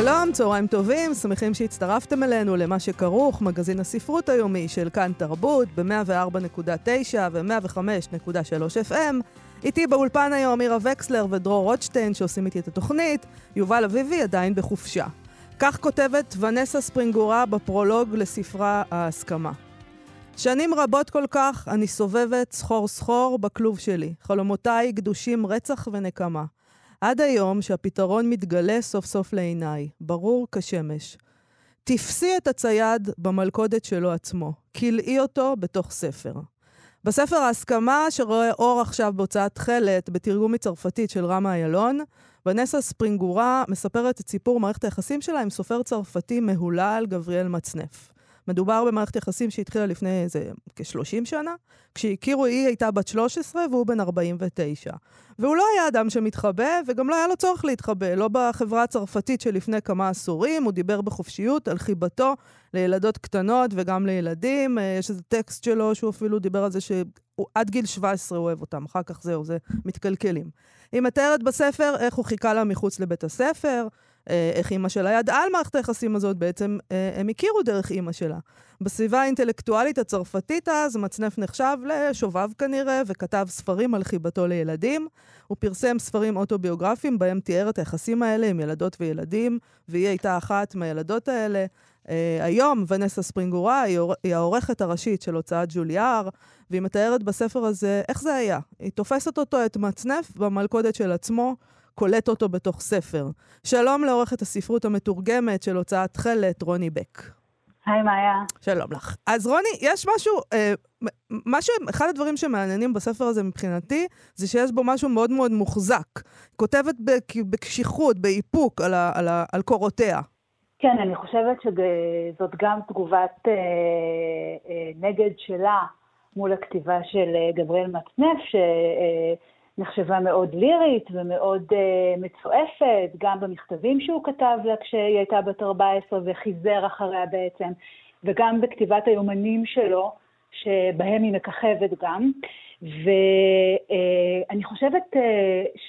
שלום, צהריים טובים, שמחים שהצטרפתם אלינו למה שכרוך, מגזין הספרות היומי של כאן תרבות ב-104.9 ו-105.3 FM. איתי באולפן היום מירה וקסלר ודרור רוטשטיין שעושים איתי את התוכנית, יובל אביבי עדיין בחופשה. כך כותבת ונסה ספרינגורה בפרולוג לספרה ההסכמה. שנים רבות כל כך אני סובבת סחור סחור בכלוב שלי. חלומותיי גדושים רצח ונקמה. עד היום שהפתרון מתגלה סוף סוף לעיניי, ברור כשמש. תפסי את הצייד במלכודת שלו עצמו, כלאי אותו בתוך ספר. בספר ההסכמה, שרואה אור עכשיו בהוצאת תכלת, בתרגום מצרפתית של רמה איילון, ונסה ספרינגורה מספרת את סיפור מערכת היחסים שלה עם סופר צרפתי מהולל, גבריאל מצנף. מדובר במערכת יחסים שהתחילה לפני איזה כ-30 שנה. כשהכירו היא הייתה בת 13 והוא בן 49. והוא לא היה אדם שמתחבא, וגם לא היה לו צורך להתחבא. לא בחברה הצרפתית שלפני כמה עשורים, הוא דיבר בחופשיות על חיבתו לילדות קטנות וגם לילדים. אה, יש איזה טקסט שלו שהוא אפילו דיבר על זה שעד גיל 17 הוא אוהב אותם, אחר כך זהו, זה מתקלקלים. היא מתארת בספר איך הוא חיכה לה מחוץ לבית הספר, איך אימא שלה ידעה על מערכת היחסים הזאת, בעצם אה, הם הכירו דרך אימא שלה. בסביבה האינטלקטואלית הצרפתית אז, מצנף נחשב לשובב כנראה, וכתב ספרים על חיבתו לילדים. הוא פרסם ספרים אוטוביוגרפיים בהם תיאר את היחסים האלה עם ילדות וילדים, והיא הייתה אחת מהילדות האלה. Uh, היום ונסה ספרינגורה היא, היא העורכת הראשית של הוצאת ג'וליאר, והיא מתארת בספר הזה איך זה היה. היא תופסת אותו, את מצנף, במלכודת של עצמו, קולט אותו בתוך ספר. שלום לעורכת הספרות המתורגמת של הוצאת תכלת, רוני בק. היי, מאיה. שלום לך. אז רוני, יש משהו, אה, משהו, אחד הדברים שמעניינים בספר הזה מבחינתי, זה שיש בו משהו מאוד מאוד מוחזק. כותבת בקשיחות, באיפוק, על, ה, על, ה, על קורותיה. כן, אני חושבת שזאת גם תגובת אה, אה, נגד שלה מול הכתיבה של אה, גבריאל מצנף, ש... אה, נחשבה מאוד לירית ומאוד uh, מצועפת, גם במכתבים שהוא כתב לה כשהיא הייתה בת 14 וחיזר אחריה בעצם, וגם בכתיבת היומנים שלו, שבהם היא מככבת גם. ואני uh, חושבת uh,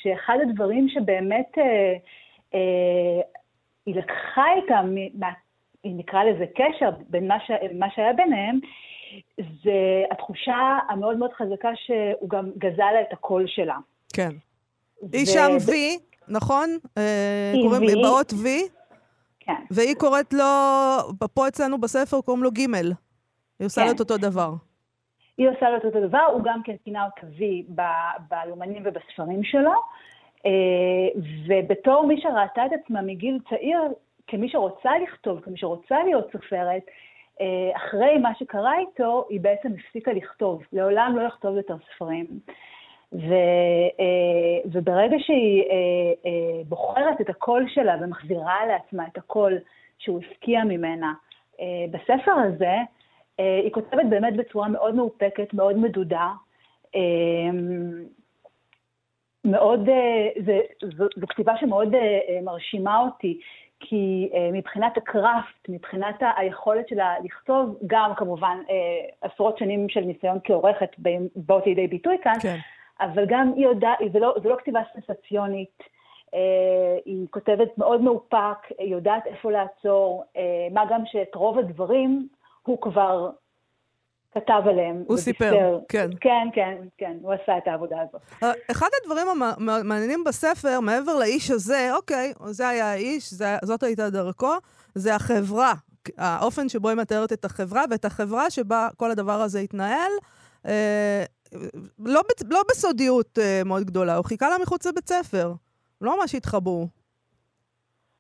שאחד הדברים שבאמת uh, uh, היא לקחה איתה, אם נקרא לזה קשר בין מה, ש... מה שהיה ביניהם, זה התחושה המאוד מאוד חזקה שהוא גם גזל לה את הקול שלה. כן. ו... היא שם ו... נכון? אה, היא קוראים באות V. כן. והיא קוראת לו, פה אצלנו בספר קוראים לו ג'. היא עושה כן. לו את אותו דבר. היא עושה לו את אותו דבר, הוא גם כן פינה אותה V ביומנים ובספרים שלו. אה, ובתור מי שראתה את עצמה מגיל צעיר, כמי שרוצה לכתוב, כמי שרוצה להיות סופרת, אחרי מה שקרה איתו, היא בעצם הפסיקה לכתוב. לעולם לא לכתוב יותר ספרים. ו, אה, וברגע שהיא אה, בוחרת את הקול שלה ומחזירה לעצמה את הקול שהוא הפקיע ממנה בספר הזה, היא כותבת באמת בצורה מאוד מאופקת, מאוד מדודה. מאוד, זו כתיבה שמאוד מרשימה אותי, כי uh, מבחינת הקראפט, מבחינת היכולת שלה לכתוב, גם כמובן uh, עשרות שנים של ניסיון כעורכת באות לידי ביטוי כאן, כן. אבל גם היא יודעת, זה, לא, זה לא כתיבה סנסציונית, uh, היא כותבת מאוד מאופק, היא יודעת איפה לעצור, מה גם שאת רוב הדברים הוא כבר כתב עליהם. הוא סיפר, כן. כן, כן, כן, הוא עשה את העבודה הזאת. אה, אחד הדברים המעניינים בספר, מעבר לאיש הזה, אוקיי, זה היה האיש, זה, זאת הייתה דרכו, זה החברה. האופן שבו היא מתארת את החברה, ואת החברה שבה כל הדבר הזה התנהל, אה, לא, לא בסודיות אה, מאוד גדולה, הוא חיכה לה מחוץ לבית ספר. לא ממש התחבאו.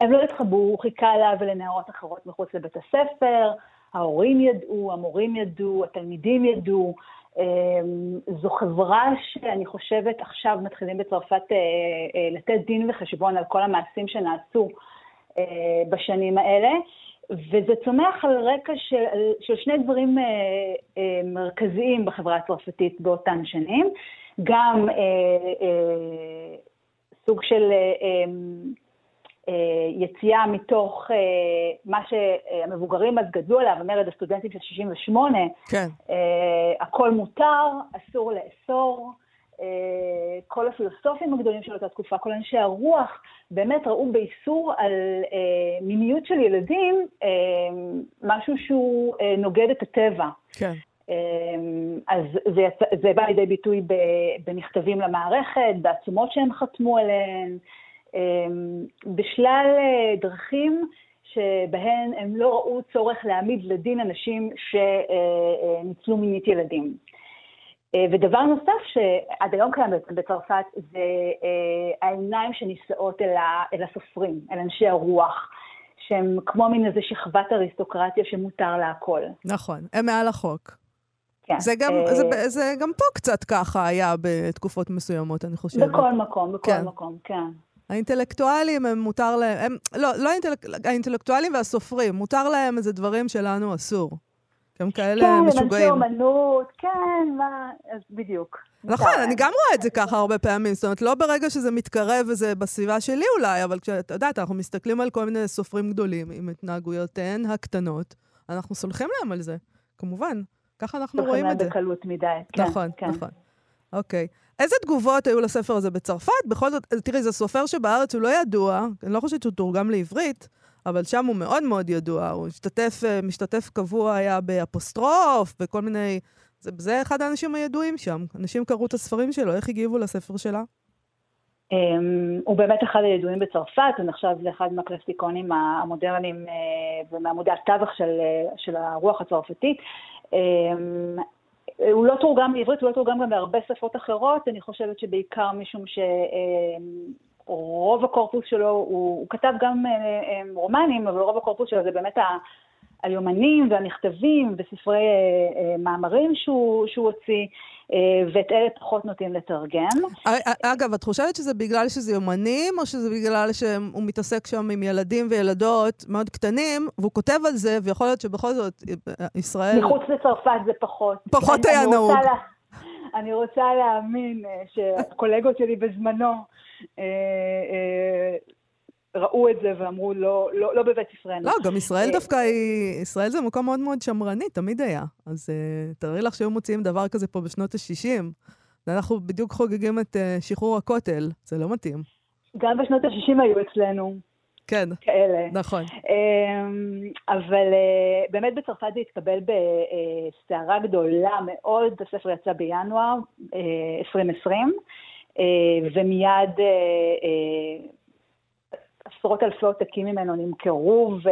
הם לא התחבאו, הוא חיכה לה ולנערות אחרות מחוץ לבית הספר. ההורים ידעו, המורים ידעו, התלמידים ידעו. אמ, זו חברה שאני חושבת עכשיו מתחילים בצרפת אה, אה, לתת דין וחשבון על כל המעשים שנעשו אה, בשנים האלה. וזה צומח על רקע של, של שני דברים מרכזיים בחברה הצרפתית באותן שנים. גם סוג של אה יציאה מתוך אה, מה שהמבוגרים אז גדלו עליו, המרד הסטודנטים של 68, כן. אה, הכל מותר, אסור לאסור. אה, כל הפילוסופים הגדולים של אותה תקופה, כל אנשי הרוח, באמת ראו באיסור על אה, מיניות של ילדים אה, משהו שהוא אה, נוגד את הטבע. כן. אה, אז זה, זה בא לידי ביטוי במכתבים למערכת, בעצומות שהם חתמו עליהן, אה, בשלל אה, דרכים שבהן הם לא ראו צורך להעמיד לדין אנשים שניצלו מינית ילדים. אה, ודבר נוסף שעד היום קיים בצרפת, זה אה, העיניים שנישאות אל, הסופרים, אל אנשי הרוח, שהם כמו מין איזה שכבת אריסטוקרטיה שמותר לה הכל. נכון, הם מעל החוק. כן. זה גם, אה... זה, זה גם פה קצת ככה היה בתקופות מסוימות, אני חושבת. בכל מקום, בכל כן. מקום, כן. האינטלקטואלים, הם מותר להם, הם, לא, לא האינטלק, האינטלקטואלים והסופרים, מותר להם איזה דברים שלנו אסור. הם כאלה כן, משוגעים. כן, הם אנשי אומנות, כן, מה, אז בדיוק. נכון, אני גם רואה את זה ככה הרבה פעמים. זאת אומרת, לא ברגע שזה מתקרב וזה בסביבה שלי אולי, אבל כשאת יודעת, אנחנו מסתכלים על כל מיני סופרים גדולים עם התנהגויותיהן הקטנות, אנחנו סולחים להם על זה, כמובן. ככה אנחנו רואים את זה. סולחים להם בקלות מדי, כן. נכון, כן. נכון. אוקיי. איזה תגובות היו לספר הזה בצרפת? בכל זאת, תראי, זה סופר שבארץ הוא לא ידוע, אני לא חושבת שהוא תורגם לעברית, אבל שם הוא מאוד מאוד ידוע, הוא משתתף, אה, משתתף קבוע היה באפוסטרוף, בכל מיני... זה, זה אחד האנשים הידועים שם. אנשים קראו את הספרים שלו, איך הגיבו לספר שלה? Um, הוא באמת אחד הידועים בצרפת, הוא נחשב לאחד מהקלסיקונים המודרניים uh, ומעמודי התווך של, uh, של הרוח הצרפתית. הוא לא תורגם לעברית, הוא לא תורגם גם בהרבה שפות אחרות, אני חושבת שבעיקר משום ש... Uh, רוב הקורפוס שלו, הוא, הוא כתב גם אה, אה, רומנים, אבל רוב הקורפוס שלו זה באמת ה... היומנים והמכתבים וספרי אה, אה, מאמרים שהוא, שהוא הוציא, אה, ואת אלה פחות נוטים לתרגם. אגב, את חושבת שזה בגלל שזה יומנים, או שזה בגלל שהוא מתעסק שם עם ילדים וילדות מאוד קטנים, והוא כותב על זה, ויכול להיות שבכל זאת ישראל... מחוץ לצרפת זה פחות. פחות היה נהוג. אני רוצה להאמין שהקולגות שלי בזמנו אה, אה, ראו את זה ואמרו, לא, לא, לא בבית ספרנו. לא, גם ישראל אה, דווקא היא... ישראל זה מקום מאוד מאוד שמרני, תמיד היה. אז uh, תארי לך שהיו מוציאים דבר כזה פה בשנות ה-60. ואנחנו בדיוק חוגגים את uh, שחרור הכותל, זה לא מתאים. גם בשנות ה-60 היו אצלנו. כן, כאלה. נכון. אבל באמת בצרפת זה התקבל בסערה גדולה מאוד, הספר יצא בינואר 2020. אה, ומיד עשרות אלפי עותקים ממנו נמכרו, ו,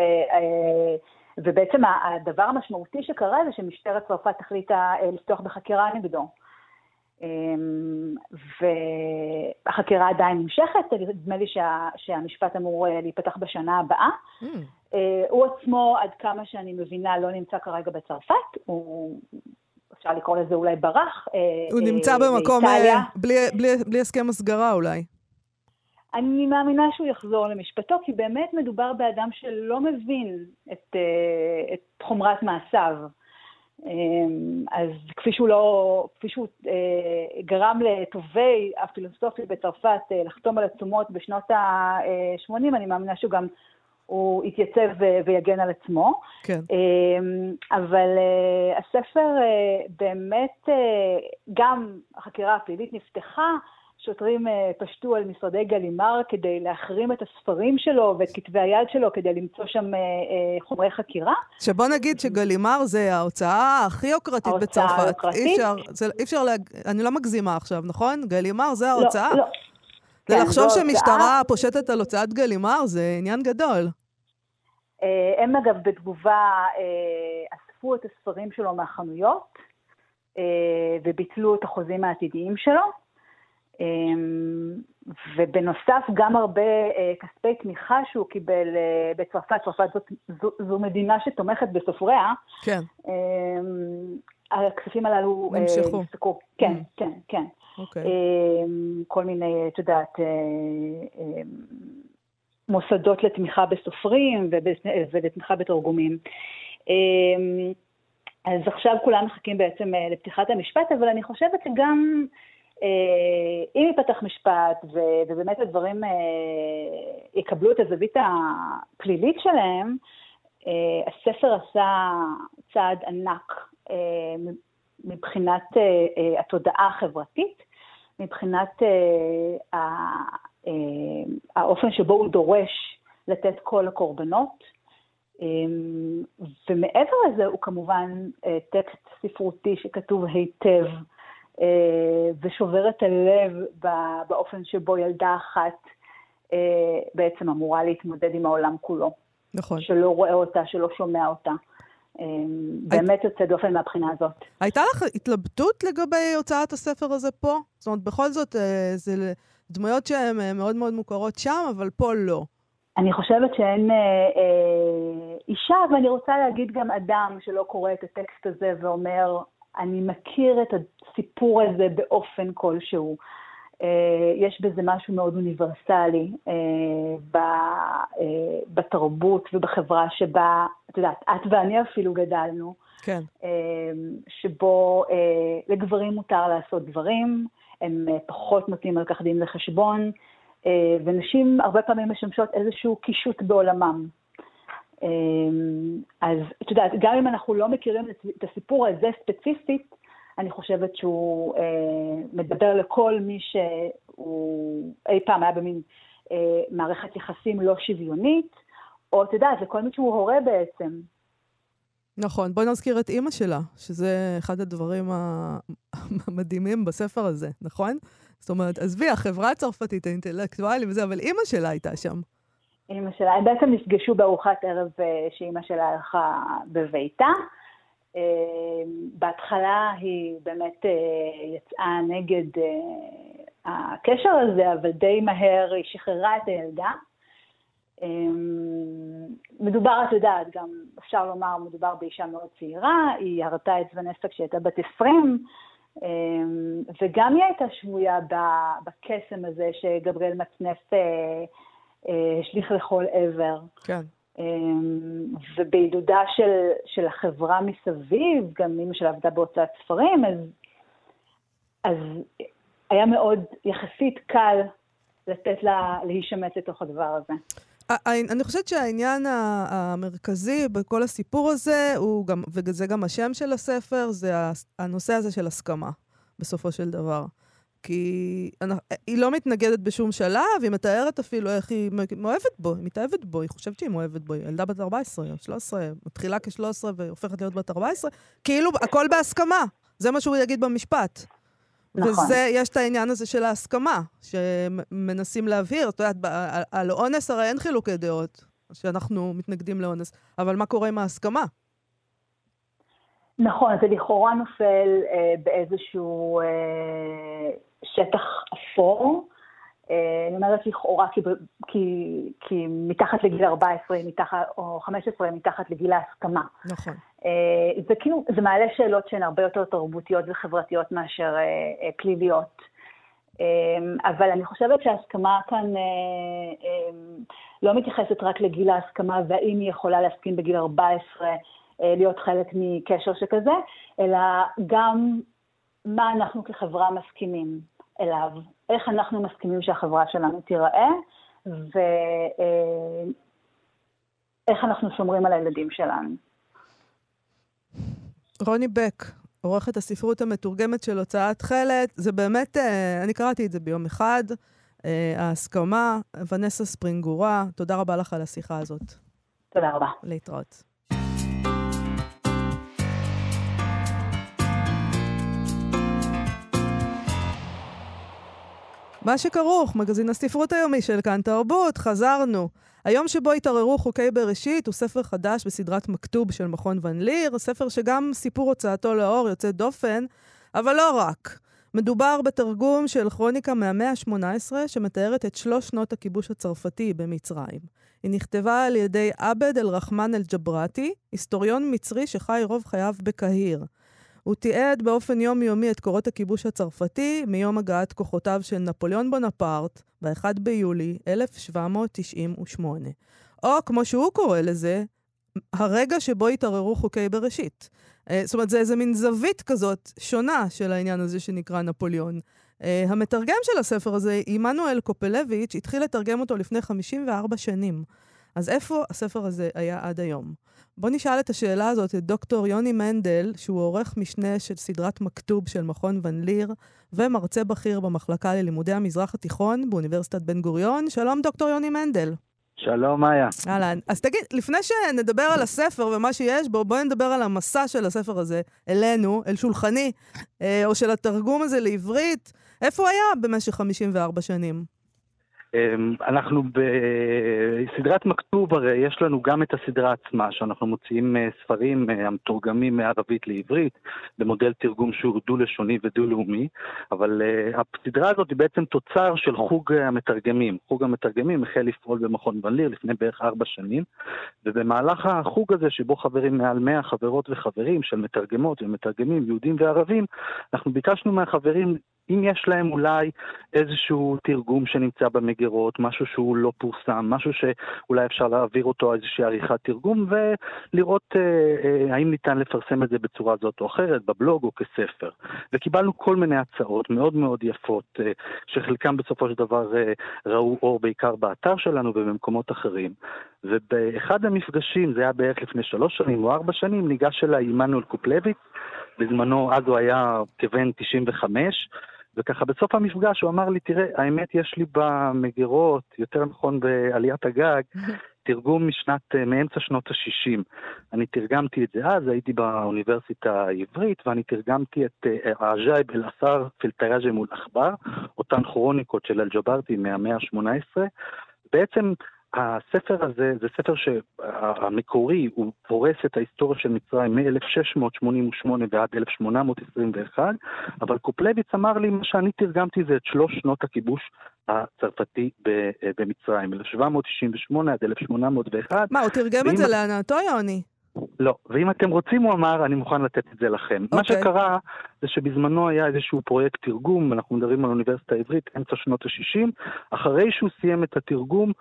ובעצם הדבר המשמעותי שקרה זה שמשטרת צרפת החליטה לפתוח בחקירה נגדו. והחקירה עדיין נמשכת, נדמה לי שה, שהמשפט אמור להיפתח בשנה הבאה. Mm. הוא עצמו, עד כמה שאני מבינה, לא נמצא כרגע בצרפת, הוא אפשר לקרוא לזה אולי ברח. אה, הוא אה, נמצא במקום אה, בלי, בלי, בלי הסכם הסגרה אולי. אני מאמינה שהוא יחזור למשפטו, כי באמת מדובר באדם שלא מבין את, את חומרת מעשיו. אז כפי שהוא לא, כפי שהוא גרם לטובי הפילוסופיה בצרפת לחתום על עצומות בשנות ה-80, אני מאמינה שהוא גם הוא יתייצב ויגן על עצמו. כן. אמ, אבל אה, הספר אה, באמת, אה, גם החקירה הפלילית נפתחה, שוטרים פשטו על משרדי גלימר כדי להחרים את הספרים שלו ואת כתבי היד שלו כדי למצוא שם חומרי חקירה. שבוא נגיד שגלימר זה ההוצאה הכי יוקרתית בצרפת. ההוצאה היוקרתית. אי אפשר, זה, אי אפשר להג... אני לא מגזימה עכשיו, נכון? גלימר זה לא, ההוצאה? לא, לא. זה כן, לחשוב שמשטרה פושטת על הוצאת גלימר זה עניין גדול. אה, הם אגב בתגובה אה, אספו את הספרים שלו מהחנויות אה, וביטלו את החוזים העתידיים שלו. ובנוסף גם הרבה כספי תמיכה שהוא קיבל בצרפת, צרפת זאת, זו, זו מדינה שתומכת בסופריה. כן. הכספים הללו נמשכו. נפסקו. כן, mm. כן, כן. אוקיי. כל מיני, את יודעת, מוסדות לתמיכה בסופרים ולתמיכה בתרגומים. אז עכשיו כולם מחכים בעצם לפתיחת המשפט, אבל אני חושבת שגם אם ייפתח משפט ובאמת הדברים יקבלו את הזווית הפלילית שלהם, הספר עשה צעד ענק מבחינת התודעה החברתית, מבחינת האופן שבו הוא דורש לתת קול לקורבנות. ומעבר לזה הוא כמובן טקסט ספרותי שכתוב היטב ושובר את הלב באופן שבו ילדה אחת בעצם אמורה להתמודד עם העולם כולו. נכון. שלא רואה אותה, שלא שומע אותה. באמת יוצא דופן מהבחינה הזאת. הייתה לך התלבטות לגבי הוצאת הספר הזה פה? זאת אומרת, בכל זאת, זה דמויות שהן מאוד מאוד מוכרות שם, אבל פה לא. אני חושבת שאין אה, אה, אישה, ואני רוצה להגיד גם אדם שלא קורא את הטקסט הזה ואומר, אני מכיר את הסיפור הזה באופן כלשהו. אה, יש בזה משהו מאוד אוניברסלי אה, אה, בתרבות ובחברה שבה, את יודעת, את ואני אפילו גדלנו. כן. שבו לגברים מותר לעשות דברים, הם פחות נותנים על כך דין לחשבון. אה, ונשים הרבה פעמים משמשות איזשהו קישוט בעולמם. אה, אז את יודעת, גם אם אנחנו לא מכירים את הסיפור הזה ספציפית, אני חושבת שהוא אה, מדבר לכל מי שהוא אי פעם היה במין אה, מערכת יחסים לא שוויונית, או את יודעת, לכל מי שהוא הורה בעצם. נכון, בואי נזכיר את אימא שלה, שזה אחד הדברים המדהימים בספר הזה, נכון? זאת אומרת, עזבי, החברה הצרפתית, האינטלקטואלים וזה, אבל אימא שלה הייתה שם. אימא שלה, הם בעצם נפגשו בארוחת ערב אה, שאימא שלה הלכה בביתה. אה, בהתחלה היא באמת אה, יצאה נגד הקשר הזה, אבל די מהר היא שחררה את הילדה. מדובר, את יודעת, גם אפשר לומר, מדובר באישה מאוד צעירה, היא הרתה את ונסה כשהיא הייתה בת 20, אמ, וגם היא הייתה שבויה בקסם הזה שגבריאל מצנף השליך לכל עבר. כן. אמ, ובעידודה של, של החברה מסביב, גם אמא שלה עבדה בהוצאת ספרים, אז, אז היה מאוד יחסית קל לתת לה להישמט לתוך הדבר הזה. אני חושבת שהעניין המרכזי בכל הסיפור הזה, הוא גם, וזה גם השם של הספר, זה הנושא הזה של הסכמה, בסופו של דבר. כי היא לא מתנגדת בשום שלב, היא מתארת אפילו איך היא מאוהבת בו, היא מתאהבת בו, היא חושבת שהיא מאוהבת בו, היא ילדה בת 14 או 13, מתחילה כ-13 והופכת להיות בת 14, כאילו הכל בהסכמה, זה מה שהוא יגיד במשפט. נכון. וזה, יש את העניין הזה של ההסכמה, שמנסים להבהיר. את יודעת, על אונס הרי אין חילוקי דעות, שאנחנו מתנגדים לאונס, אבל מה קורה עם ההסכמה? נכון, זה לכאורה נופל אה, באיזשהו אה, שטח אפור. אה, אני אומרת לכאורה כי, כי, כי מתחת לגיל 14 מתחת, או 15 מתחת לגיל ההסכמה. נכון. אה, זה כאילו, זה מעלה שאלות שהן הרבה יותר תרבותיות וחברתיות מאשר אה, פליליות. אבל אני חושבת שההסכמה כאן לא מתייחסת רק לגיל ההסכמה והאם היא יכולה להסכים בגיל 14 להיות חלק מקשר שכזה, אלא גם מה אנחנו כחברה מסכימים אליו. איך אנחנו מסכימים שהחברה שלנו תיראה, ואיך אנחנו שומרים על הילדים שלנו. רוני בק, עורכת הספרות המתורגמת של הוצאת תכלת, זה באמת, אה, אני קראתי את זה ביום אחד, אה, ההסכמה, ונסה ספרינגורה, תודה רבה לך על השיחה הזאת. תודה רבה. להתראות. מה שכרוך, מגזין הספרות היומי של כאן תרבות, חזרנו. היום שבו התערערו חוקי בראשית הוא ספר חדש בסדרת מכתוב של מכון ון ליר, ספר שגם סיפור הוצאתו לאור יוצא דופן, אבל לא רק. מדובר בתרגום של כרוניקה מהמאה ה-18 שמתארת את שלוש שנות הכיבוש הצרפתי במצרים. היא נכתבה על ידי עבד אל-רחמן אל-ג'בראטי, היסטוריון מצרי שחי רוב חייו בקהיר. הוא תיעד באופן יומיומי את קורות הכיבוש הצרפתי מיום הגעת כוחותיו של נפוליאון בונפרט ב-1 ביולי 1798. או כמו שהוא קורא לזה, הרגע שבו התערערו חוקי בראשית. אה, זאת אומרת, זה איזה מין זווית כזאת שונה של העניין הזה שנקרא נפוליאון. Uh, המתרגם של הספר הזה, עמנואל קופלביץ', התחיל לתרגם אותו לפני 54 שנים. אז איפה הספר הזה היה עד היום? בואו נשאל את השאלה הזאת את דוקטור יוני מנדל, שהוא עורך משנה של סדרת מכתוב של מכון ון ליר, ומרצה בכיר במחלקה ללימודי המזרח התיכון באוניברסיטת בן גוריון. שלום, דוקטור יוני מנדל. שלום, מאיה. אהלן. אז תגיד, לפני שנדבר על הספר ומה שיש בו, בואי נדבר על המסע של הספר הזה אלינו, אל שולחני, אה, או של התרגום הזה לעברית. איפה הוא היה במשך 54 שנים? אמ, אנחנו בסדרת מכתוב, הרי יש לנו גם את הסדרה עצמה, שאנחנו מוציאים אה, ספרים אה, המתורגמים מערבית לעברית, במודל תרגום שהוא דו-לשוני ודו-לאומי, אבל אה, הסדרה הזאת היא בעצם תוצר של חוג המתרגמים. חוג המתרגמים החל לפעול במכון ון ליר לפני בערך ארבע שנים, ובמהלך החוג הזה, שבו חברים מעל מאה חברות וחברים של מתרגמות ומתרגמים יהודים וערבים, אנחנו ביקשנו מהחברים אם יש להם אולי איזשהו תרגום שנמצא במגירות, משהו שהוא לא פורסם, משהו שאולי אפשר להעביר אותו איזושהי עריכת תרגום, ולראות אה, אה, האם ניתן לפרסם את זה בצורה זאת או אחרת, בבלוג או כספר. וקיבלנו כל מיני הצעות מאוד מאוד יפות, אה, שחלקם בסופו של דבר אה, ראו אור בעיקר באתר שלנו ובמקומות אחרים. ובאחד המפגשים, זה היה בערך לפני שלוש שנים או ארבע שנים, ניגש אליי עמנואל קופלביץ, בזמנו, אז הוא היה כבן 95, וככה בסוף המפגש הוא אמר לי, תראה, האמת יש לי במגירות, יותר נכון בעליית הגג, תרגום משנת, אה, מאמצע שנות ה-60. אני תרגמתי את זה אז, הייתי באוניברסיטה העברית, ואני תרגמתי את עג'איב אה, אל-אסר פילטראז'ה מול עכבר, אותן כרוניקות של אל-ג'ברטי מהמאה ה-18. בעצם הספר הזה זה ספר שהמקורי, הוא פורס את ההיסטוריה של מצרים מ-1688 ועד 1821, אבל קופלביץ אמר לי, מה שאני תרגמתי זה את שלוש שנות הכיבוש הצרפתי במצרים, 1798 עד 1801. מה, הוא תרגם את זה לענתו, יוני? לא, ואם אתם רוצים, הוא אמר, אני מוכן לתת את זה לכם. Okay. מה אוקיי. שקרה זה שבזמנו היה איזשהו פרויקט תרגום, אנחנו מדברים על האוניברסיטה העברית, אמצע שנות ה-60, אחרי שהוא סיים את התרגום,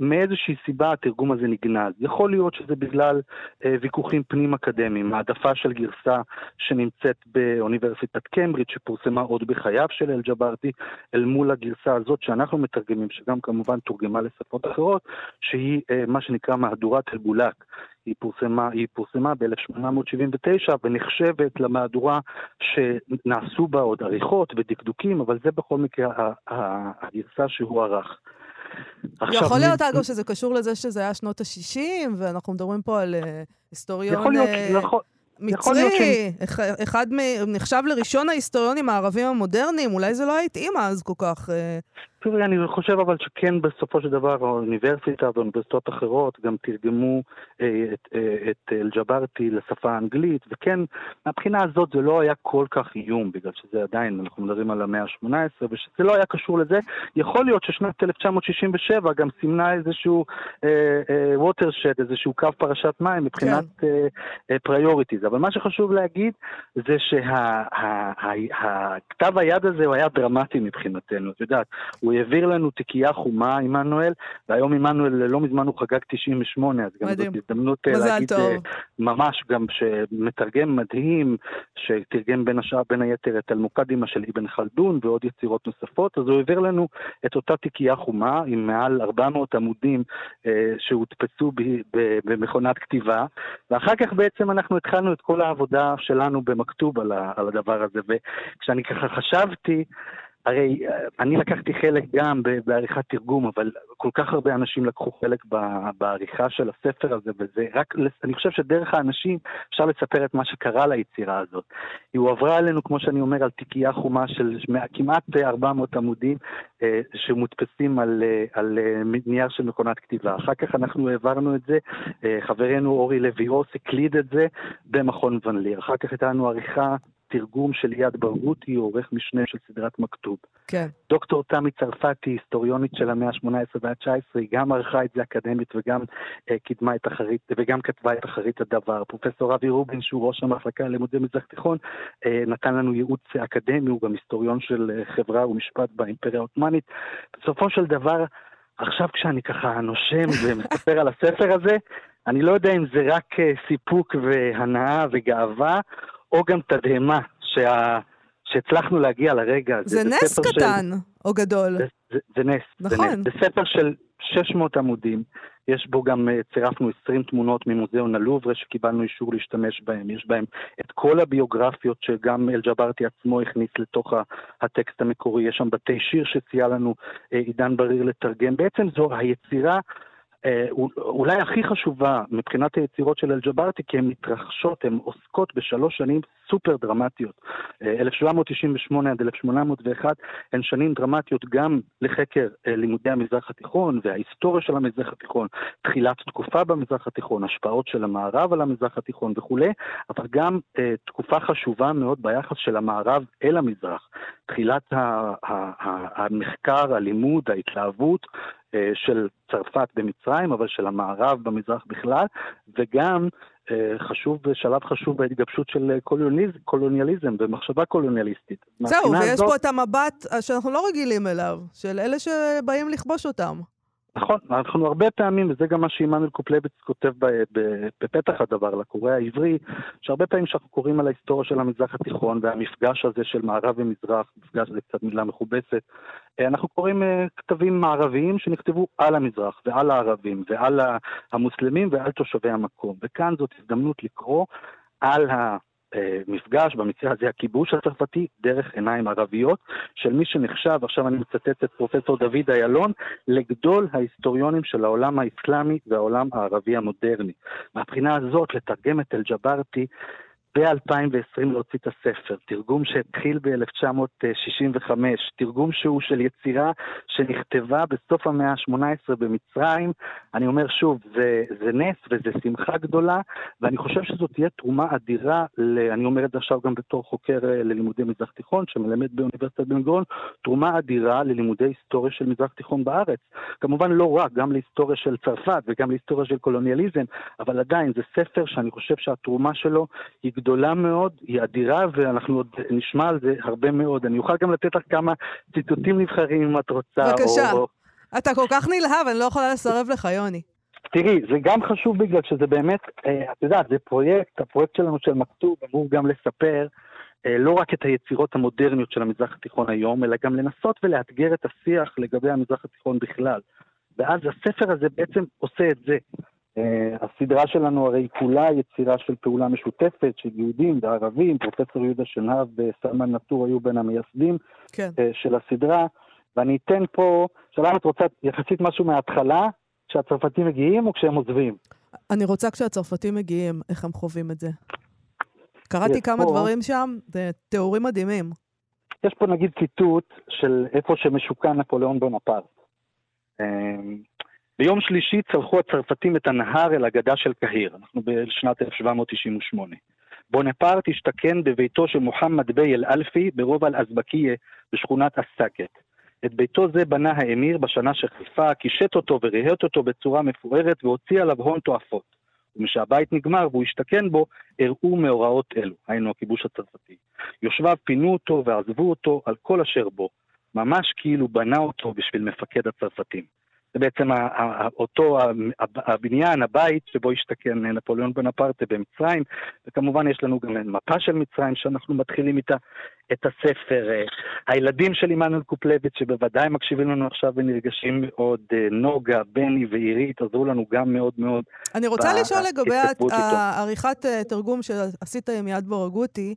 מאיזושהי סיבה התרגום הזה נגנז. יכול להיות שזה בגלל אה, ויכוחים פנים-אקדמיים, העדפה של גרסה שנמצאת באוניברסיטת קיימברידג' שפורסמה עוד בחייו של אל-ג'ברטי, אל מול הגרסה הזאת שאנחנו מתרגמים, שגם כמובן תורגמה לשפות אחרות, שהיא אה, מה שנקרא מהדורת אל-בולק. היא פורסמה, היא פורסמה ב-1879 ונחשבת למהדורה שנעשו בה עוד עריכות ודקדוקים, אבל זה בכל מקרה הגרסה שהוא ערך. יכול להיות, אגב, שזה קשור לזה שזה היה שנות ה-60, ואנחנו מדברים פה על אה, היסטוריון... אה. מצרי, אחד. נחשב לראשון ההיסטוריונים הערבים המודרניים, אולי זה לא התאים אז כל כך. אה, תראי, אני חושב אבל שכן בסופו של דבר האוניברסיטה ואוניברסיטאות אחרות גם תרגמו אה, את, אה, את אל-ג'ברטי לשפה האנגלית, וכן, מהבחינה הזאת זה לא היה כל כך איום, בגלל שזה עדיין, אנחנו מדברים על המאה ה-18, ושזה לא היה קשור לזה. יכול להיות ששנת 1967 גם סימנה איזשהו watershed, אה, איזשהו קו פרשת מים מבחינת כן. priorities. אבל מה שחשוב להגיד זה שהכתב היד הזה הוא היה דרמטי מבחינתנו, את יודעת, הוא העביר לנו תיקייה חומה, עמנואל, והיום עמנואל לא מזמן הוא חגג 98, אז גם מדהים. זאת הזדמנות אה, להגיד טוב. אה, ממש, גם שמתרגם מדהים, שתרגם בין השאר, בין היתר, את אלמוקדימה של אבן חלדון ועוד יצירות נוספות, אז הוא העביר לנו את אותה תיקייה חומה עם מעל 400 עמודים אה, שהודפסו במכונת כתיבה, ואחר כך בעצם אנחנו התחלנו את כל העבודה שלנו במכתוב על, על הדבר הזה, וכשאני ככה חשבתי, הרי אה, אני לקחתי חלק גם בעריכת תרגום, אבל כל כך הרבה אנשים לקחו חלק בעריכה של הספר הזה, וזה רק, אני חושב שדרך האנשים אפשר לספר את מה שקרה ליצירה הזאת. היא הועברה אלינו, כמו שאני אומר, על תיקייה חומה של כמעט 400 עמודים, אה, שמודפסים על, אה, על נייר של מכונת כתיבה. אחר כך אנחנו העברנו את זה, חברנו אורי לוי אוס הקליד את זה במכון ון ליר. אחר כך הייתה לנו עריכה תרגום של ליעד ברגותי, עורך משנה של סדרת מכתוב. כן. דוקטור תמי צרפתי, היסטוריונית של המאה ה-18 וה-19, היא גם ערכה את זה אקדמית וגם אה, קידמה את אחרית, וגם כתבה את אחרית הדבר. פרופסור אבי רובין, שהוא ראש המחלקה ללימודי מזרח תיכון, אה, נתן לנו ייעוץ אקדמי, הוא גם היסטוריון של אה, חברה ומשפט באימפריה העות'מאנית. בסופו של דבר, עכשיו כשאני ככה נושם ומספר על הספר הזה, אני לא יודע אם זה רק אה, סיפוק והנאה וגאווה, או גם תדהמה שה... שהצלחנו להגיע לרגע הזה. זה, זה נס קטן של... או גדול. זה, זה, זה נס. נכון. זה, נס. זה ספר של 600 עמודים, יש בו גם, אה, צירפנו 20 תמונות ממוזיאון הלוברה שקיבלנו אישור להשתמש בהם, יש בהם את כל הביוגרפיות שגם אל-ג'ברטי עצמו הכניס לתוך הטקסט המקורי, יש שם בתי שיר שצייה לנו אה, עידן בריר לתרגם. בעצם זו היצירה אולי הכי חשובה מבחינת היצירות של אל-ג'ברטי, כי הן מתרחשות, הן עוסקות בשלוש שנים סופר דרמטיות. 1798 אה, עד 1801 הן שנים דרמטיות גם לחקר אה, לימודי המזרח התיכון וההיסטוריה של המזרח התיכון, תחילת תקופה במזרח התיכון, השפעות של המערב על המזרח התיכון וכולי, אבל גם תקופה חשובה מאוד ביחס של המערב אל המזרח. תחילת המחקר, הלימוד, ההתלהבות אה, של צרפת במצרים, אבל של המערב במזרח בכלל, וגם אה, חשוב, שלב חשוב בהתגבשות של קולוניאליזם, קולוניאליזם ומחשבה קולוניאליסטית. זהו, ויש הזאת... פה את המבט שאנחנו לא רגילים אליו, של אלה שבאים לכבוש אותם. נכון, אנחנו הרבה פעמים, וזה גם מה שעמנואל קופלביץ כותב בפתח הדבר לקורא העברי, שהרבה פעמים כשאנחנו קוראים על ההיסטוריה של המזרח התיכון והמפגש הזה של מערב ומזרח, מפגש זה קצת מילה מכובסת, אה, אנחנו קוראים אה, כתבים מערביים שנכתבו על המזרח ועל הערבים ועל המוסלמים ועל תושבי המקום. וכאן זאת הזדמנות לקרוא על ה... מפגש, במקרה הזה הכיבוש הצרפתי, דרך עיניים ערביות, של מי שנחשב, עכשיו אני מצטט את פרופסור דוד איילון, לגדול ההיסטוריונים של העולם האסלאמי והעולם הערבי המודרני. מהבחינה הזאת, לתרגם את אל-ג'ברטי ב-2020 להוציא את הספר, תרגום שהתחיל ב-1965, תרגום שהוא של יצירה שנכתבה בסוף המאה ה-18 במצרים. אני אומר שוב, זה, זה נס וזה שמחה גדולה, ואני חושב שזאת תהיה תרומה אדירה, ל, אני אומר את זה עכשיו גם בתור חוקר אה, ללימודי מזרח תיכון, שמלמד באוניברסיטת בן גורן, תרומה אדירה ללימודי היסטוריה של מזרח תיכון בארץ. כמובן לא רק, גם להיסטוריה של צרפת וגם להיסטוריה של קולוניאליזם, אבל עדיין זה ספר שאני חושב שהתרומה שלו היא גדולה מאוד, היא אדירה, ואנחנו עוד נשמע על זה הרבה מאוד. אני אוכל גם לתת לך כמה ציטוטים נבחרים אם את רוצה. בבקשה. או... אתה כל כך נלהב, אני לא יכולה לסרב לך, יוני. תראי, זה גם חשוב בגלל שזה באמת, אה, את יודעת, זה פרויקט, הפרויקט שלנו של מכתוב אמור גם לספר אה, לא רק את היצירות המודרניות של המזרח התיכון היום, אלא גם לנסות ולאתגר את השיח לגבי המזרח התיכון בכלל. ואז הספר הזה בעצם עושה את זה. Uh, הסדרה שלנו הרי כולה יצירה של פעולה משותפת של יהודים וערבים, פרופסור יהודה שנהב וסלמן נטור היו בין המייסדים כן. uh, של הסדרה, ואני אתן פה, שאלה את רוצה יחסית משהו מההתחלה, כשהצרפתים מגיעים או כשהם עוזבים? אני רוצה כשהצרפתים מגיעים, איך הם חווים את זה. קראתי כמה פה, דברים שם, זה תיאורים מדהימים. יש פה נגיד ציטוט של איפה שמשוכן נפוליאון בונפרט. ביום שלישי צלחו הצרפתים את הנהר אל הגדה של קהיר, אנחנו בשנת 1798. בונפרט השתכן בביתו של מוחמד ביי אל-אלפי ברובע אל-אזבקיה בשכונת א-סאקט. את ביתו זה בנה האמיר בשנה שחיפה, קישט אותו וריהט אותו בצורה מפוארת והוציא עליו הון תועפות. ומשהבית נגמר והוא השתכן בו, הראו מאורעות אלו, היינו הכיבוש הצרפתי. יושביו פינו אותו ועזבו אותו על כל אשר בו, ממש כאילו בנה אותו בשביל מפקד הצרפתים. זה בעצם אותו הבניין, הבית שבו השתכן נפוליאון בונפרטה במצרים, וכמובן יש לנו גם מפה של מצרים שאנחנו מתחילים איתה את הספר. אה, הילדים של עמנואל קופלביץ שבוודאי מקשיבים לנו עכשיו ונרגשים מאוד, אה, נוגה, בני ועירית, עזרו לנו גם מאוד מאוד. אני רוצה לשאול לגבי עריכת אה, תרגום שעשית עם יד בורגותי.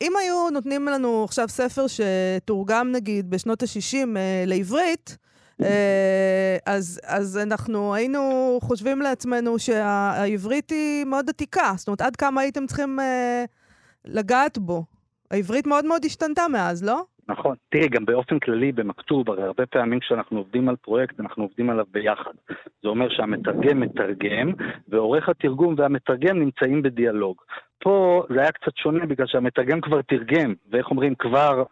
אם היו נותנים לנו עכשיו ספר שתורגם נגיד בשנות ה-60 לעברית, אה, אז, אז אנחנו היינו חושבים לעצמנו שהעברית היא מאוד עתיקה. זאת אומרת, עד כמה הייתם צריכים אה, לגעת בו? העברית מאוד מאוד השתנתה מאז, לא? נכון. תראי, גם באופן כללי במכתוב, הרי הרבה פעמים כשאנחנו עובדים על פרויקט, אנחנו עובדים עליו ביחד. זה אומר שהמתרגם מתרגם, ועורך התרגום והמתרגם נמצאים בדיאלוג. פה זה היה קצת שונה בגלל שהמתרגם כבר תרגם, ואיך אומרים, כבר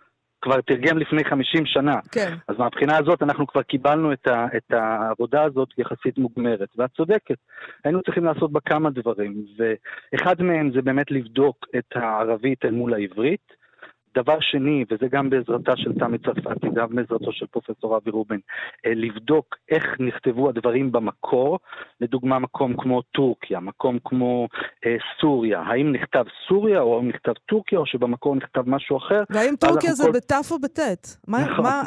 כבר תרגם לפני 50 שנה. כן. אז מהבחינה הזאת אנחנו כבר קיבלנו את, ה, את העבודה הזאת יחסית מוגמרת. ואת צודקת, היינו צריכים לעשות בה כמה דברים, ואחד מהם זה באמת לבדוק את הערבית אל מול העברית. דבר שני, וזה גם בעזרתה של תמי צרפתי, גם בעזרתו של פרופסור אבי רובין, אה, לבדוק איך נכתבו הדברים במקור, לדוגמה מקום כמו טורקיה, מקום כמו אה, סוריה, האם נכתב סוריה או האם נכתב טורקיה או שבמקור נכתב משהו אחר. והאם טורקיה זה כל... בתף או בטית? נכון, מה...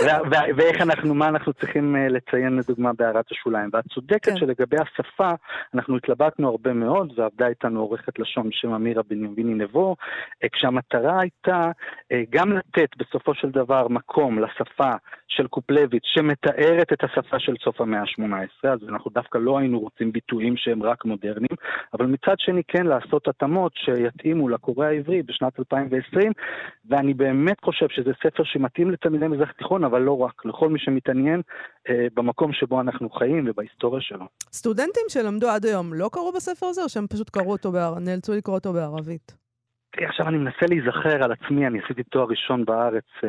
ואיך אנחנו, מה אנחנו צריכים אה, לציין לדוגמה בהערת השוליים. ואת צודקת כן. שלגבי השפה, אנחנו התלבטנו הרבה מאוד, ועבדה איתנו עורכת לשון בשם אמירה בנימיני נבו, אה, כשהמטרה הייתה אה, גם לתת בסופו של דבר מקום לשפה של קופלביץ' שמתארת את השפה של סוף המאה ה-18, אז אנחנו דווקא לא היינו רוצים ביטויים שהם רק מודרניים, אבל מצד שני כן לעשות התאמות שיתאימו לקורא העברי בשנת 2020, ואני באמת חושב שזה ספר שמתאים לתלמידי מזרח תיכון, אבל לא רק, לכל מי שמתעניין אה, במקום שבו אנחנו חיים ובהיסטוריה שלו. סטודנטים שלמדו עד היום לא קראו בספר הזה, או שהם פשוט קראו אותו, בער... נאלצו לקרוא אותו בערבית? עכשיו אני מנסה להיזכר על עצמי, אני עשיתי תואר ראשון בארץ, אה,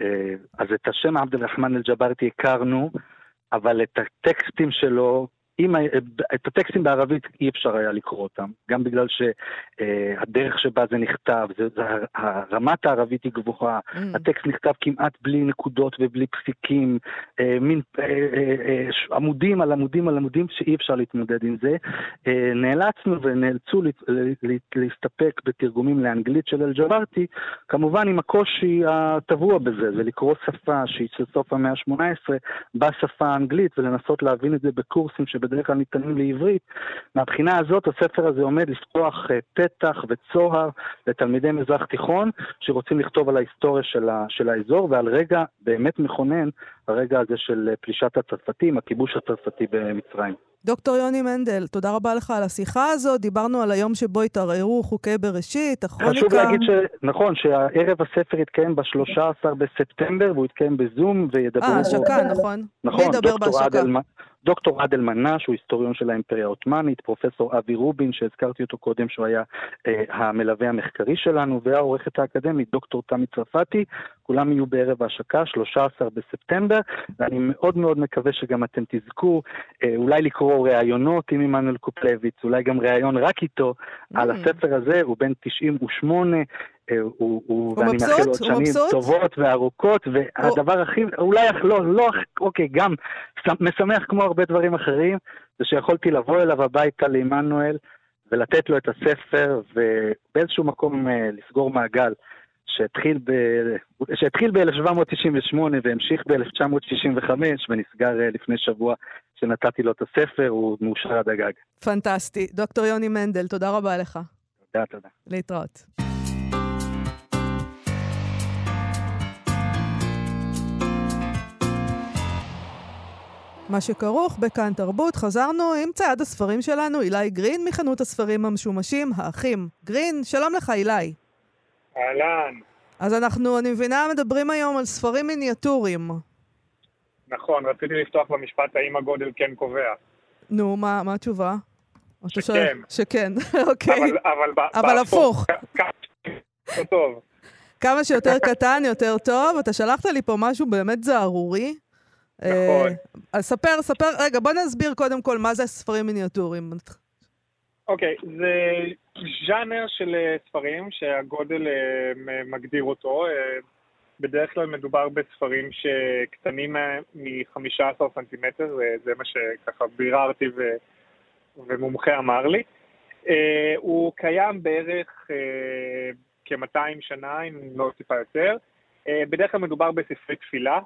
אה, אז את השם עבד אל-רחמן אל-ג'בארתי הכרנו, אבל את הטקסטים שלו אם, את הטקסטים בערבית אי אפשר היה לקרוא אותם, גם בגלל שהדרך שבה זה נכתב, זה, זה, הרמת הערבית היא גבוהה, mm. הטקסט נכתב כמעט בלי נקודות ובלי פסיקים, אה, מין אה, אה, אה, עמודים על עמודים על עמודים שאי אפשר להתמודד עם זה. אה, נאלצנו ונאלצו לה, לה, להסתפק בתרגומים לאנגלית של אל-ג'ווארטי, כמובן עם הקושי הטבוע בזה, זה לקרוא שפה שהיא של סוף המאה ה-18 בשפה האנגלית ולנסות להבין את זה בקורסים שבדרך כלל ניתנים לעברית. מהבחינה הזאת הספר הזה עומד לפתוח אה, פתח וצוהר לתלמידי מזרח תיכון שרוצים לכתוב על ההיסטוריה של, ה, של האזור ועל רגע באמת מכונן, הרגע הזה של אה, פלישת הצרפתים, הכיבוש הצרפתי במצרים. דוקטור יוני מנדל, תודה רבה לך על השיחה הזאת. דיברנו על היום שבו התערערו חוקי בראשית, הכרוניקה... חשוב להגיד ש... נכון, שהערב הספר יתקיים ב-13 בספטמבר, והוא יתקיים בזום, וידברו... אה, השקה, נכון. נכון, דוקטור עדל, דוקטור עדל מנש, הוא היסטוריון של האימפריה העות'מאנית, פרופסור אבי רובין, שהזכרתי אותו קודם, שהוא היה אה, המלווה המחקרי שלנו, והעורכת האקדמית, דוקטור תמי צרפתי, כולם יהיו בערב ההשקה, 13 בספטמבר, ואני מאוד מאוד מקווה שגם אתם תזכו אה, אולי לקרוא ראיונות עם עמנואל קופלביץ, אולי גם ראיון רק איתו mm. על הספר הזה, הוא בן 98, אה, הוא, הוא, ואני מאחל עוד שנים מבסוט? טובות וארוכות, והדבר הוא... הכי, אולי לא, לא, אוקיי, גם משמח כמו הרבה דברים אחרים, זה שיכולתי לבוא אליו הביתה לעמנואל ולתת לו את הספר, ובאיזשהו מקום אה, לסגור מעגל. שהתחיל, ב... שהתחיל ב-1798 והמשיך ב-1965 ונסגר אה, לפני שבוע שנתתי לו את הספר, הוא מאושר עד הגג. פנטסטי. דוקטור יוני מנדל, תודה רבה לך. תודה, תודה. להתראות. מה שכרוך בכאן תרבות, חזרנו עם צעד הספרים שלנו, אילי גרין מחנות הספרים המשומשים, האחים. גרין, שלום לך, אילי. אהלן. אז אנחנו, אני מבינה, מדברים היום על ספרים מיניאטוריים. נכון, רציתי לפתוח במשפט האם הגודל כן קובע. נו, מה, מה התשובה? שכן. שכן, אוקיי. אבל, אבל, אבל הפוך. טוב. כמה שיותר קטן, יותר טוב. אתה שלחת לי פה משהו באמת זערורי. נכון. אה, אז ספר, ספר, רגע, בוא נסביר קודם כל מה זה ספרים מיניאטוריים. אוקיי, okay, זה ז'אנר של אה, ספרים שהגודל אה, מגדיר אותו. בדרך כלל מדובר בספרים שקטנים מ-15 סנטימטר, זה מה שככה ביררתי ו... ומומחה אמר לי. הוא קיים בערך כ-200 שנה, אם לא טיפה יותר. בדרך כלל מדובר בספרי תפילה,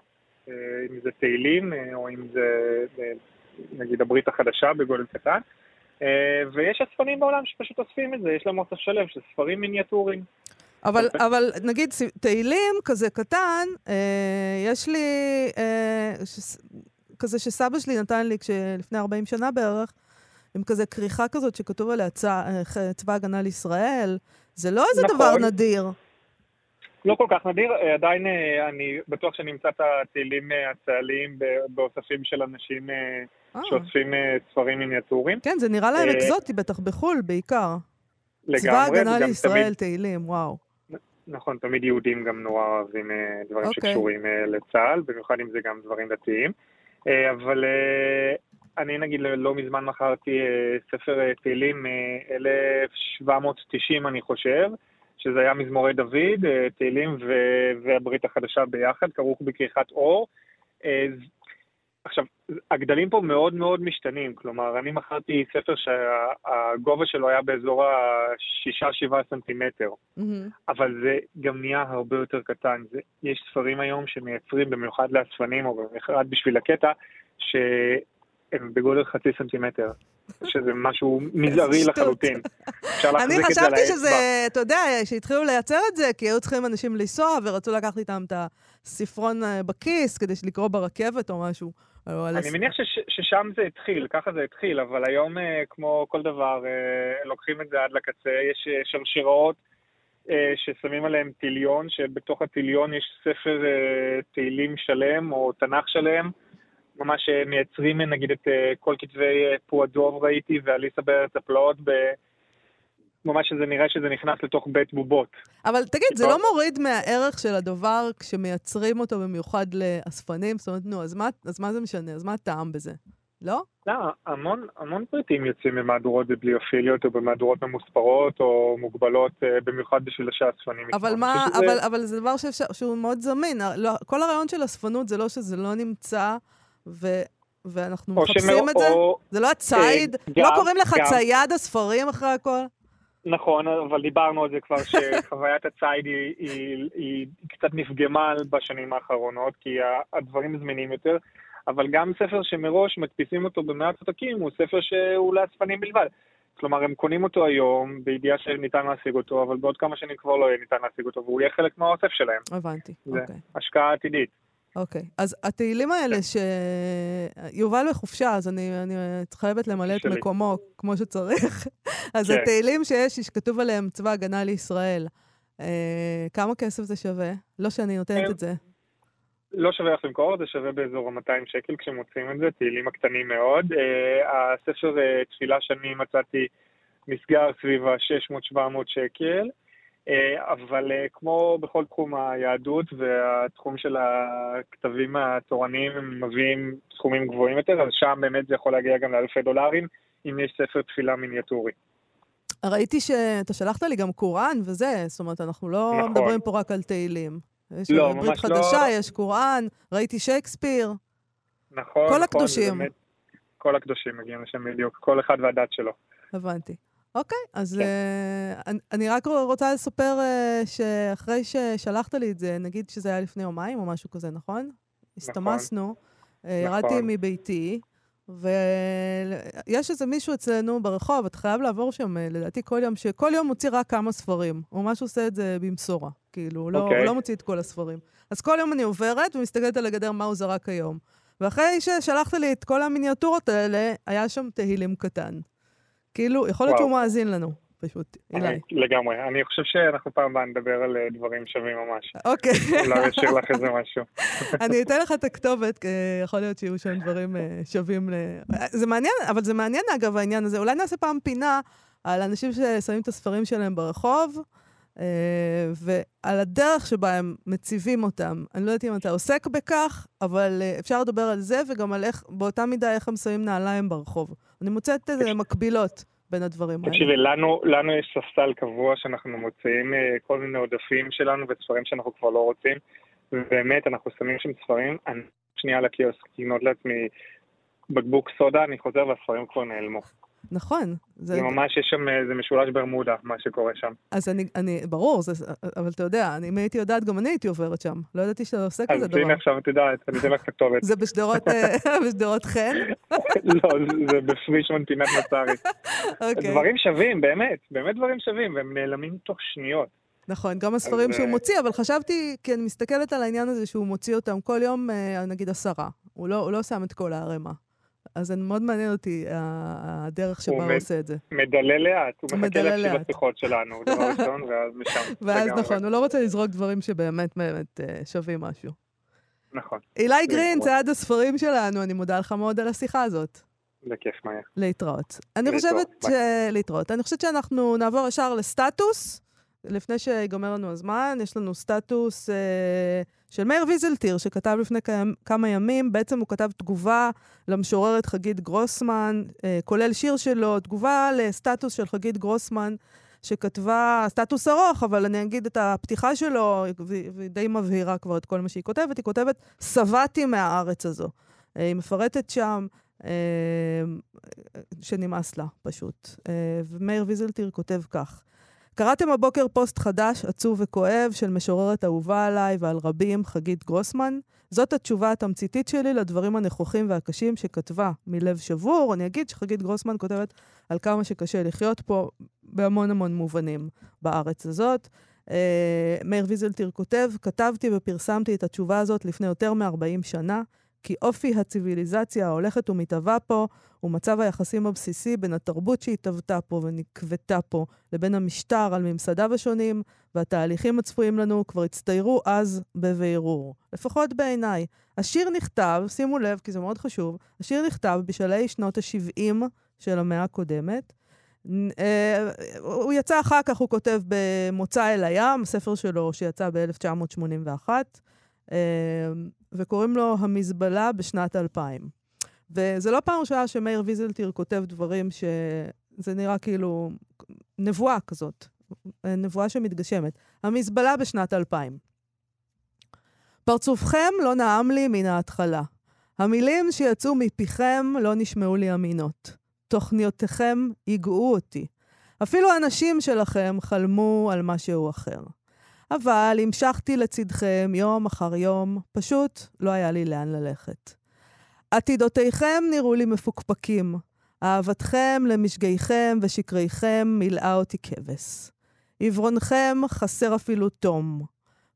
אם זה תהילים, אה, או אם זה אה, נגיד הברית החדשה בגודל קטן. ויש אספנים בעולם שפשוט אוספים את זה, יש להם אוסף שלם של ספרים מיניאטוריים. אבל, אבל נגיד תהילים כזה קטן, אה, יש לי, אה, ש, כזה שסבא שלי נתן לי לפני 40 שנה בערך, עם כזה כריכה כזאת שכתוב עליה צבא הגנה לישראל, זה לא איזה נכון. דבר נדיר. לא כל כך נדיר, אה, עדיין אה, אני בטוח שאני אמצא את התהילים אה, הצה"ליים באוספים של אנשים שאוספים ספרים מיניאטוריים. כן, זה נראה להם אקזוטי, בטח בחו"ל בעיקר. לגמרי. צבא הגנה לישראל, תהילים, וואו. נכון, תמיד יהודים גם נורא אוהבים דברים. אוקיי. שקשורים לצה"ל, במיוחד אם זה גם דברים דתיים. אבל אני נגיד לא מזמן מכרתי ספר תהילים, 1790 אני חושב, שזה היה מזמורי דוד, אה, תהילים והברית החדשה ביחד, כרוך בכריכת אור. אה, עכשיו, הגדלים פה מאוד מאוד משתנים, כלומר, אני מכרתי ספר שהגובה שלו היה באזור ה-6-7 סנטימטר, mm-hmm. אבל זה גם נהיה הרבה יותר קטן. זה, יש ספרים היום שמייצרים במיוחד לאספנים, או במיוחד בשביל הקטע, שהם בגודל חצי סנטימטר. שזה משהו מזערי לחלוטין. אני חשבתי שזה, אתה יודע, שהתחילו לייצר את זה, כי היו צריכים אנשים לנסוע, ורצו לקחת איתם את הספרון אה, בכיס כדי לקרוא ברכבת או משהו. אני מניח ששם זה התחיל, ככה זה התחיל, אבל היום, אה, כמו כל דבר, אה, לוקחים את זה עד לקצה. יש שרשראות ששמים עליהם טיליון, שבתוך הטיליון יש ספר תהילים שלם, או תנ"ך שלם. ממש אה, מייצרים נגיד את אה, כל כתבי אה, פועדוב ראיתי ואליסה בארץ הפלאות, ב... ממש שזה נראה שזה נכנס לתוך בית בובות. אבל תגיד, זה לא מוריד מהערך של הדבר כשמייצרים אותו במיוחד לאספנים? זאת אומרת, נו, אז מה, אז מה זה משנה? אז מה הטעם בזה? לא? לא, המון, המון פריטים יוצאים במהדורות ביבליופיליות או במהדורות ממוספרות או מוגבלות, במיוחד בשביל שהאספנים אבל מה, אבל, אבל זה דבר שאפשר, שהוא מאוד זמין. לא, כל הרעיון של אספנות זה לא שזה לא נמצא ו... ואנחנו מחפשים שמא, את זה? או... זה לא הציד? אה, לא קוראים לך גם. צייד הספרים אחרי הכל? נכון, אבל דיברנו על זה כבר, שחוויית הציד היא, היא, היא קצת נפגמה בשנים האחרונות, כי הדברים זמינים יותר, אבל גם ספר שמראש מדפיסים אותו במעט עותקים, הוא ספר שהוא לאספנים בלבד. כלומר, הם קונים אותו היום, בידיעה שניתן להשיג אותו, אבל בעוד כמה שנים כבר לא יהיה ניתן להשיג אותו, והוא יהיה חלק מהאוסף שלהם. הבנתי, אוקיי. זה השקעה עתידית. אוקיי. Okay. אז התהילים האלה, ש... יובל בחופשה, אז אני, אני חייבת למלא את מקומו כמו שצריך. אז כן. התהילים שיש, שכתוב עליהם צבא הגנה לישראל, אה, כמה כסף זה שווה? לא שאני נותנת את זה. לא שווה לך למכור, זה שווה באזור ה-200 שקל כשמוצאים את זה, תהילים הקטנים מאוד. אה, הספר אה, תפילה שאני מצאתי נסגר סביב ה-600-700 שקל. אה, אבל אה, כמו בכל תחום היהדות והתחום של הכתבים התורניים, הם מביאים סכומים גבוהים יותר, אז שם באמת זה יכול להגיע גם לאלפי דולרים, אם יש ספר תפילה מיניאטורי. ראיתי שאתה שלחת לי גם קוראן וזה, זאת אומרת, אנחנו לא נכון. מדברים פה רק על תהילים. יש לא, ממש חדשה, לא... יש קוראן, ראיתי שייקספיר. נכון, כל נכון. הקדושים. באמת, כל הקדושים מגיעים לשם בדיוק, כל אחד והדת שלו. הבנתי. אוקיי, אז כן. uh, אני, אני רק רוצה לספר uh, שאחרי ששלחת לי את זה, נגיד שזה היה לפני יומיים או משהו כזה, נכון? נכון. הסתמסנו, ירדתי נכון. מביתי, ויש איזה מישהו אצלנו ברחוב, אתה חייב לעבור שם, לדעתי, כל יום, שכל יום מוציא רק כמה ספרים. הוא ממש עושה את זה במשורה, כאילו, הוא, okay. לא, הוא אוקיי. לא מוציא את כל הספרים. אז כל יום אני עוברת ומסתכלת על הגדר מה הוא זרק היום. ואחרי ששלחת לי את כל המיניאטורות האלה, היה שם תהילים קטן. כאילו, יכול להיות שהוא מאזין לנו, פשוט, אילי. לגמרי. אני חושב שאנחנו פעם הבאה נדבר על אה, דברים שווים ממש. אוקיי. אולי אשאיר לך איזה משהו. אני אתן לך את הכתובת, יכול להיות שיהיו שם דברים אה, שווים ל... זה מעניין, אבל זה מעניין אגב העניין הזה. אולי נעשה פעם פינה על אנשים ששמים את הספרים שלהם ברחוב. Uh, ועל הדרך שבה הם מציבים אותם. אני לא יודעת אם אתה עוסק בכך, אבל uh, אפשר לדבר על זה וגם על איך, באותה מידה, איך הם שמים נעליים ברחוב. אני מוצאת איזה מקבילות בין הדברים האלה. תקשיבי, לנו, לנו יש ספסל קבוע שאנחנו מוציאים uh, כל מיני עודפים שלנו וספרים שאנחנו כבר לא רוצים, ובאמת, אנחנו שמים שם ספרים, אני שנייה לקיוסק לקנות לעצמי בקבוק סודה, אני חוזר והספרים כבר נעלמו. נכון. זה, זה ממש, יש שם איזה משולש ברמודה, מה שקורה שם. אז אני, אני ברור, זה, אבל אתה יודע, אני, אם הייתי יודעת, גם אני הייתי עוברת שם. לא ידעתי שאתה עושה כזה דבר. אז הנה עכשיו את יודעת, אני אתן לך כתובת. זה בשדרות, אה, בשדרות חן? לא, זה בפרישמן פינת נצרי. אוקיי. דברים שווים, באמת, באמת דברים שווים, והם נעלמים תוך שניות. נכון, גם הספרים שהוא אה, מוציא, אבל חשבתי, כי אני מסתכלת על העניין הזה שהוא מוציא אותם כל יום, אה, נגיד עשרה. הוא לא, הוא לא שם את כל הערימה. אז זה מאוד מעניין אותי הדרך שבה הוא מד- עושה את זה. מדלל לאט, הוא מחכה להקשיב. לשיחות שלנו, דבר ראשון, ואז משם. ואז. נכון, הוא לא רוצה לזרוק דברים שבאמת באמת אה, שווים משהו. נכון, אילי גרין. צעד הספרים שלנו, אני מודה לך מאוד על השיחה הזאת. בכיף מאיה. להתראות. אני חושבת ש... להתראות. אני חושבת שאנחנו נעבור ישר לסטטוס. לפני שיגמר לנו הזמן, יש לנו סטטוס אה, של מאיר ויזלטיר, שכתב לפני כמה, ימים. בעצם הוא כתב תגובה למשוררת חגית גרוסמן, אה, כולל שיר שלו, תגובה לסטטוס של חגית גרוסמן, שכתבה, סטטוס ארוך, אבל אני אגיד את הפתיחה שלו, והיא די מבהירה כבר את כל מה שהיא כותבת. היא כותבת, שבעתי מהארץ הזו. אה, היא מפרטת שם אה, שנמאס לה, פשוט. אה, ומאיר ויזלטיר כותב כך: קראתם הבוקר פוסט חדש, עצוב וכואב, של משוררת אהובה עליי ועל רבים, חגית גרוסמן? זאת התשובה התמציתית שלי לדברים הנכוחים והקשים שכתבה מלב שבור. אני אגיד שחגית גרוסמן כותבת על כמה שקשה לחיות פה בהמון המון מובנים בארץ הזאת. אה, מאיר ויזלטיר כותב, כתבתי ופרסמתי את התשובה הזאת לפני יותר מ-40 שנה, כי אופי הציוויליזציה ההולכת ומתהווה פה הוא מצב היחסים הבסיסי בין התרבות שהתהוותה פה ונקבתה פה לבין המשטר על ממסדיו השונים, והתהליכים הצפויים לנו כבר הצטיירו אז בבירור. לפחות בעיניי. השיר נכתב, שימו לב, כי זה מאוד חשוב, השיר נכתב בשלהי שנות ה-70 של המאה הקודמת. אה, הוא יצא אחר כך, הוא כותב במוצא אל הים, ספר שלו שיצא ב-1981, וקוראים לו המזבלה בשנת 2000. וזה לא פעם ראשונה שמאיר ויזלטיר כותב דברים שזה נראה כאילו נבואה כזאת, נבואה שמתגשמת. המזבלה בשנת 2000. פרצופכם לא נעם לי מן ההתחלה. המילים שיצאו מפיכם לא נשמעו לי אמינות. תוכניותיכם ייגעו אותי. אפילו הנשים שלכם חלמו על משהו אחר. אבל המשכתי לצדכם יום אחר יום, פשוט לא היה לי לאן ללכת. עתידותיכם נראו לי מפוקפקים. אהבתכם למשגיכם ושקריכם מילאה אותי כבש. עיוורונכם חסר אפילו תום.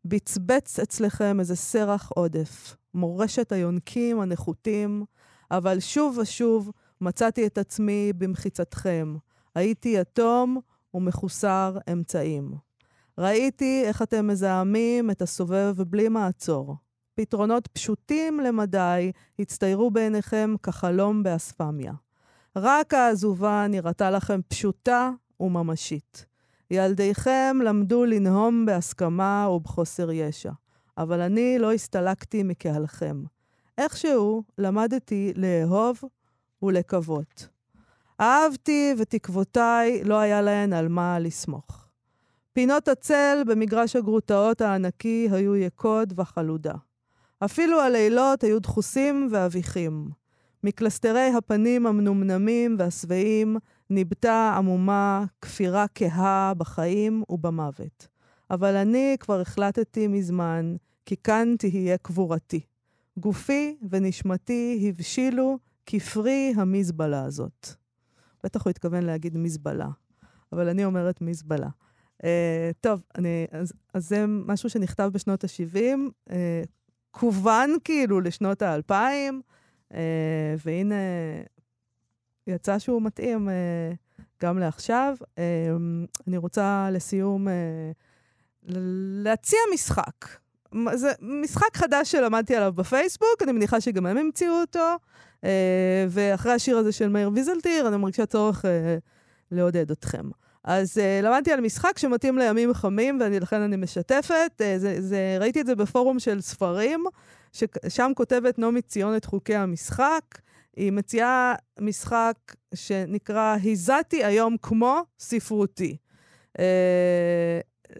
בצבץ אצלכם איזה סרח עודף, מורשת היונקים הנחותים, אבל שוב ושוב מצאתי את עצמי במחיצתכם. הייתי יתום ומחוסר אמצעים. ראיתי איך אתם מזהמים את הסובב בלי מעצור. פתרונות פשוטים למדי הצטיירו בעיניכם כחלום באספמיה. רק העזובה נראתה לכם פשוטה וממשית. ילדיכם למדו לנהום בהסכמה ובחוסר ישע, אבל אני לא הסתלקתי מקהלכם. איכשהו למדתי לאהוב ולקוות. אהבתי ותקוותיי לא היה להן על מה לסמוך. פינות הצל במגרש הגרוטאות הענקי היו יקוד וחלודה. אפילו הלילות היו דחוסים ואביחים. מקלסתרי הפנים המנומנמים והשבעים ניבטה עמומה כפירה כהה בחיים ובמוות. אבל אני כבר החלטתי מזמן, כי כאן תהיה קבורתי. גופי ונשמתי הבשילו כפרי המזבלה הזאת. בטח הוא התכוון להגיד מזבלה, אבל אני אומרת מזבלה. Uh, טוב, אני, אז, אז זה משהו שנכתב בשנות ה-70, uh, כוון כאילו לשנות ה-2000, uh, והנה יצא שהוא מתאים uh, גם לעכשיו. Uh, אני רוצה לסיום uh, להציע משחק. זה משחק חדש שלמדתי עליו בפייסבוק, אני מניחה שגם הם המציאו אותו, uh, ואחרי השיר הזה של מאיר ויזלטיר, אני מרגישה צורך uh, לעודד אתכם. אז uh, למדתי על משחק שמתאים לימים חמים, ולכן אני משתפת. Uh, זה, זה, ראיתי את זה בפורום של ספרים, ששם כותבת נעמי ציון את חוקי המשחק. היא מציעה משחק שנקרא "הזעתי היום כמו ספרותי". Uh, uh,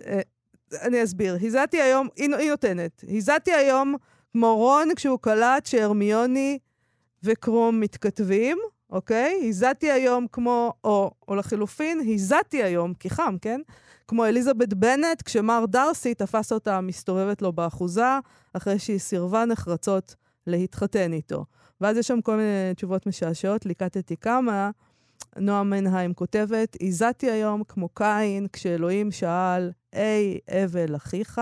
אני אסביר. הזעתי היום, היא, היא נותנת, הזעתי היום כמו רון כשהוא קלט שהרמיוני וקרום מתכתבים, אוקיי? הזעתי היום כמו, או, או לחילופין, הזעתי היום, כי חם, כן? כמו אליזבת בנט, כשמר דרסי תפס אותה מסתובבת לו באחוזה, אחרי שהיא סירבה נחרצות להתחתן איתו. ואז יש שם כל מיני תשובות משעשעות, ליקטתי כמה. נועה מנהיים כותבת, הזעתי היום כמו קין, כשאלוהים שאל, אי הבל אחיך?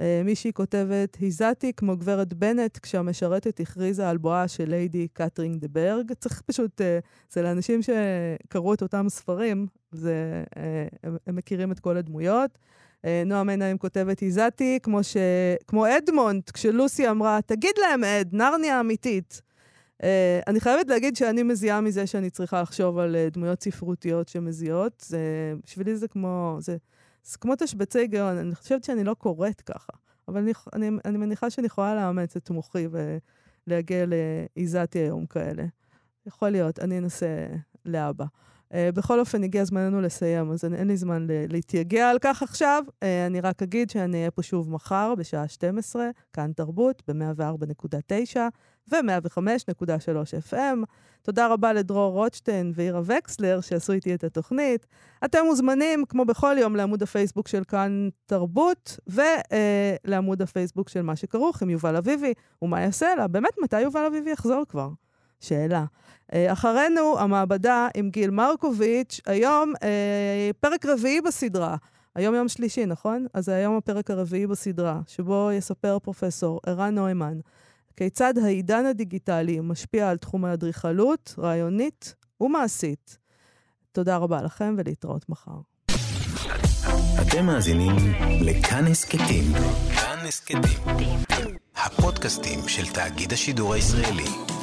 אה, מישהי כותבת, הזעתי כמו גברת בנט כשהמשרתת הכריזה על בואה של ליידי קתרין דה ברג. צריך פשוט, אה, זה לאנשים שקראו את אותם ספרים, זה, אה, הם, הם מכירים את כל הדמויות. נועה מנהיים כותבת, הזעתי כמו, ש... כמו אדמונד, כשלוסי אמרה, תגיד להם אד, נרניה אמיתית. Uh, אני חייבת להגיד שאני מזיעה מזה שאני צריכה לחשוב על uh, דמויות ספרותיות שמזיעות. זה, בשבילי זה כמו, זה, זה כמו תשבצי גאון, אני חושבת שאני לא קוראת ככה, אבל אני, אני, אני מניחה שאני יכולה לאמץ את מוחי ולהגיע לעיזתי היום כאלה. יכול להיות, אני אנסה לאבא. Uh, בכל אופן, הגיע זמננו לסיים, אז אין לי זמן להתייגע על כך עכשיו. Uh, אני רק אגיד שאני אהיה פה שוב מחר בשעה 12, כאן תרבות, ב-104.9 ו-105.3 FM. תודה רבה לדרור רוטשטיין ואירה וקסלר שעשו איתי את התוכנית. אתם מוזמנים, כמו בכל יום, לעמוד הפייסבוק של כאן תרבות, ולעמוד אה, הפייסבוק של מה שכרוך עם יובל אביבי, ומה יעשה לה? באמת, מתי יובל אביבי יחזור כבר? שאלה. אה, אחרינו, המעבדה עם גיל מרקוביץ', היום אה, פרק רביעי בסדרה. היום יום שלישי, נכון? אז זה היום הפרק הרביעי בסדרה, שבו יספר פרופסור ערן נוימן כיצד העידן הדיגיטלי משפיע על תחום האדריכלות, רעיונית ומעשית. תודה רבה לכם ולהתראות מחר. אתם מאזינים לכאן הסכתים. כאן הסכתים. הפודקאסטים של תאגיד השידור הישראלי.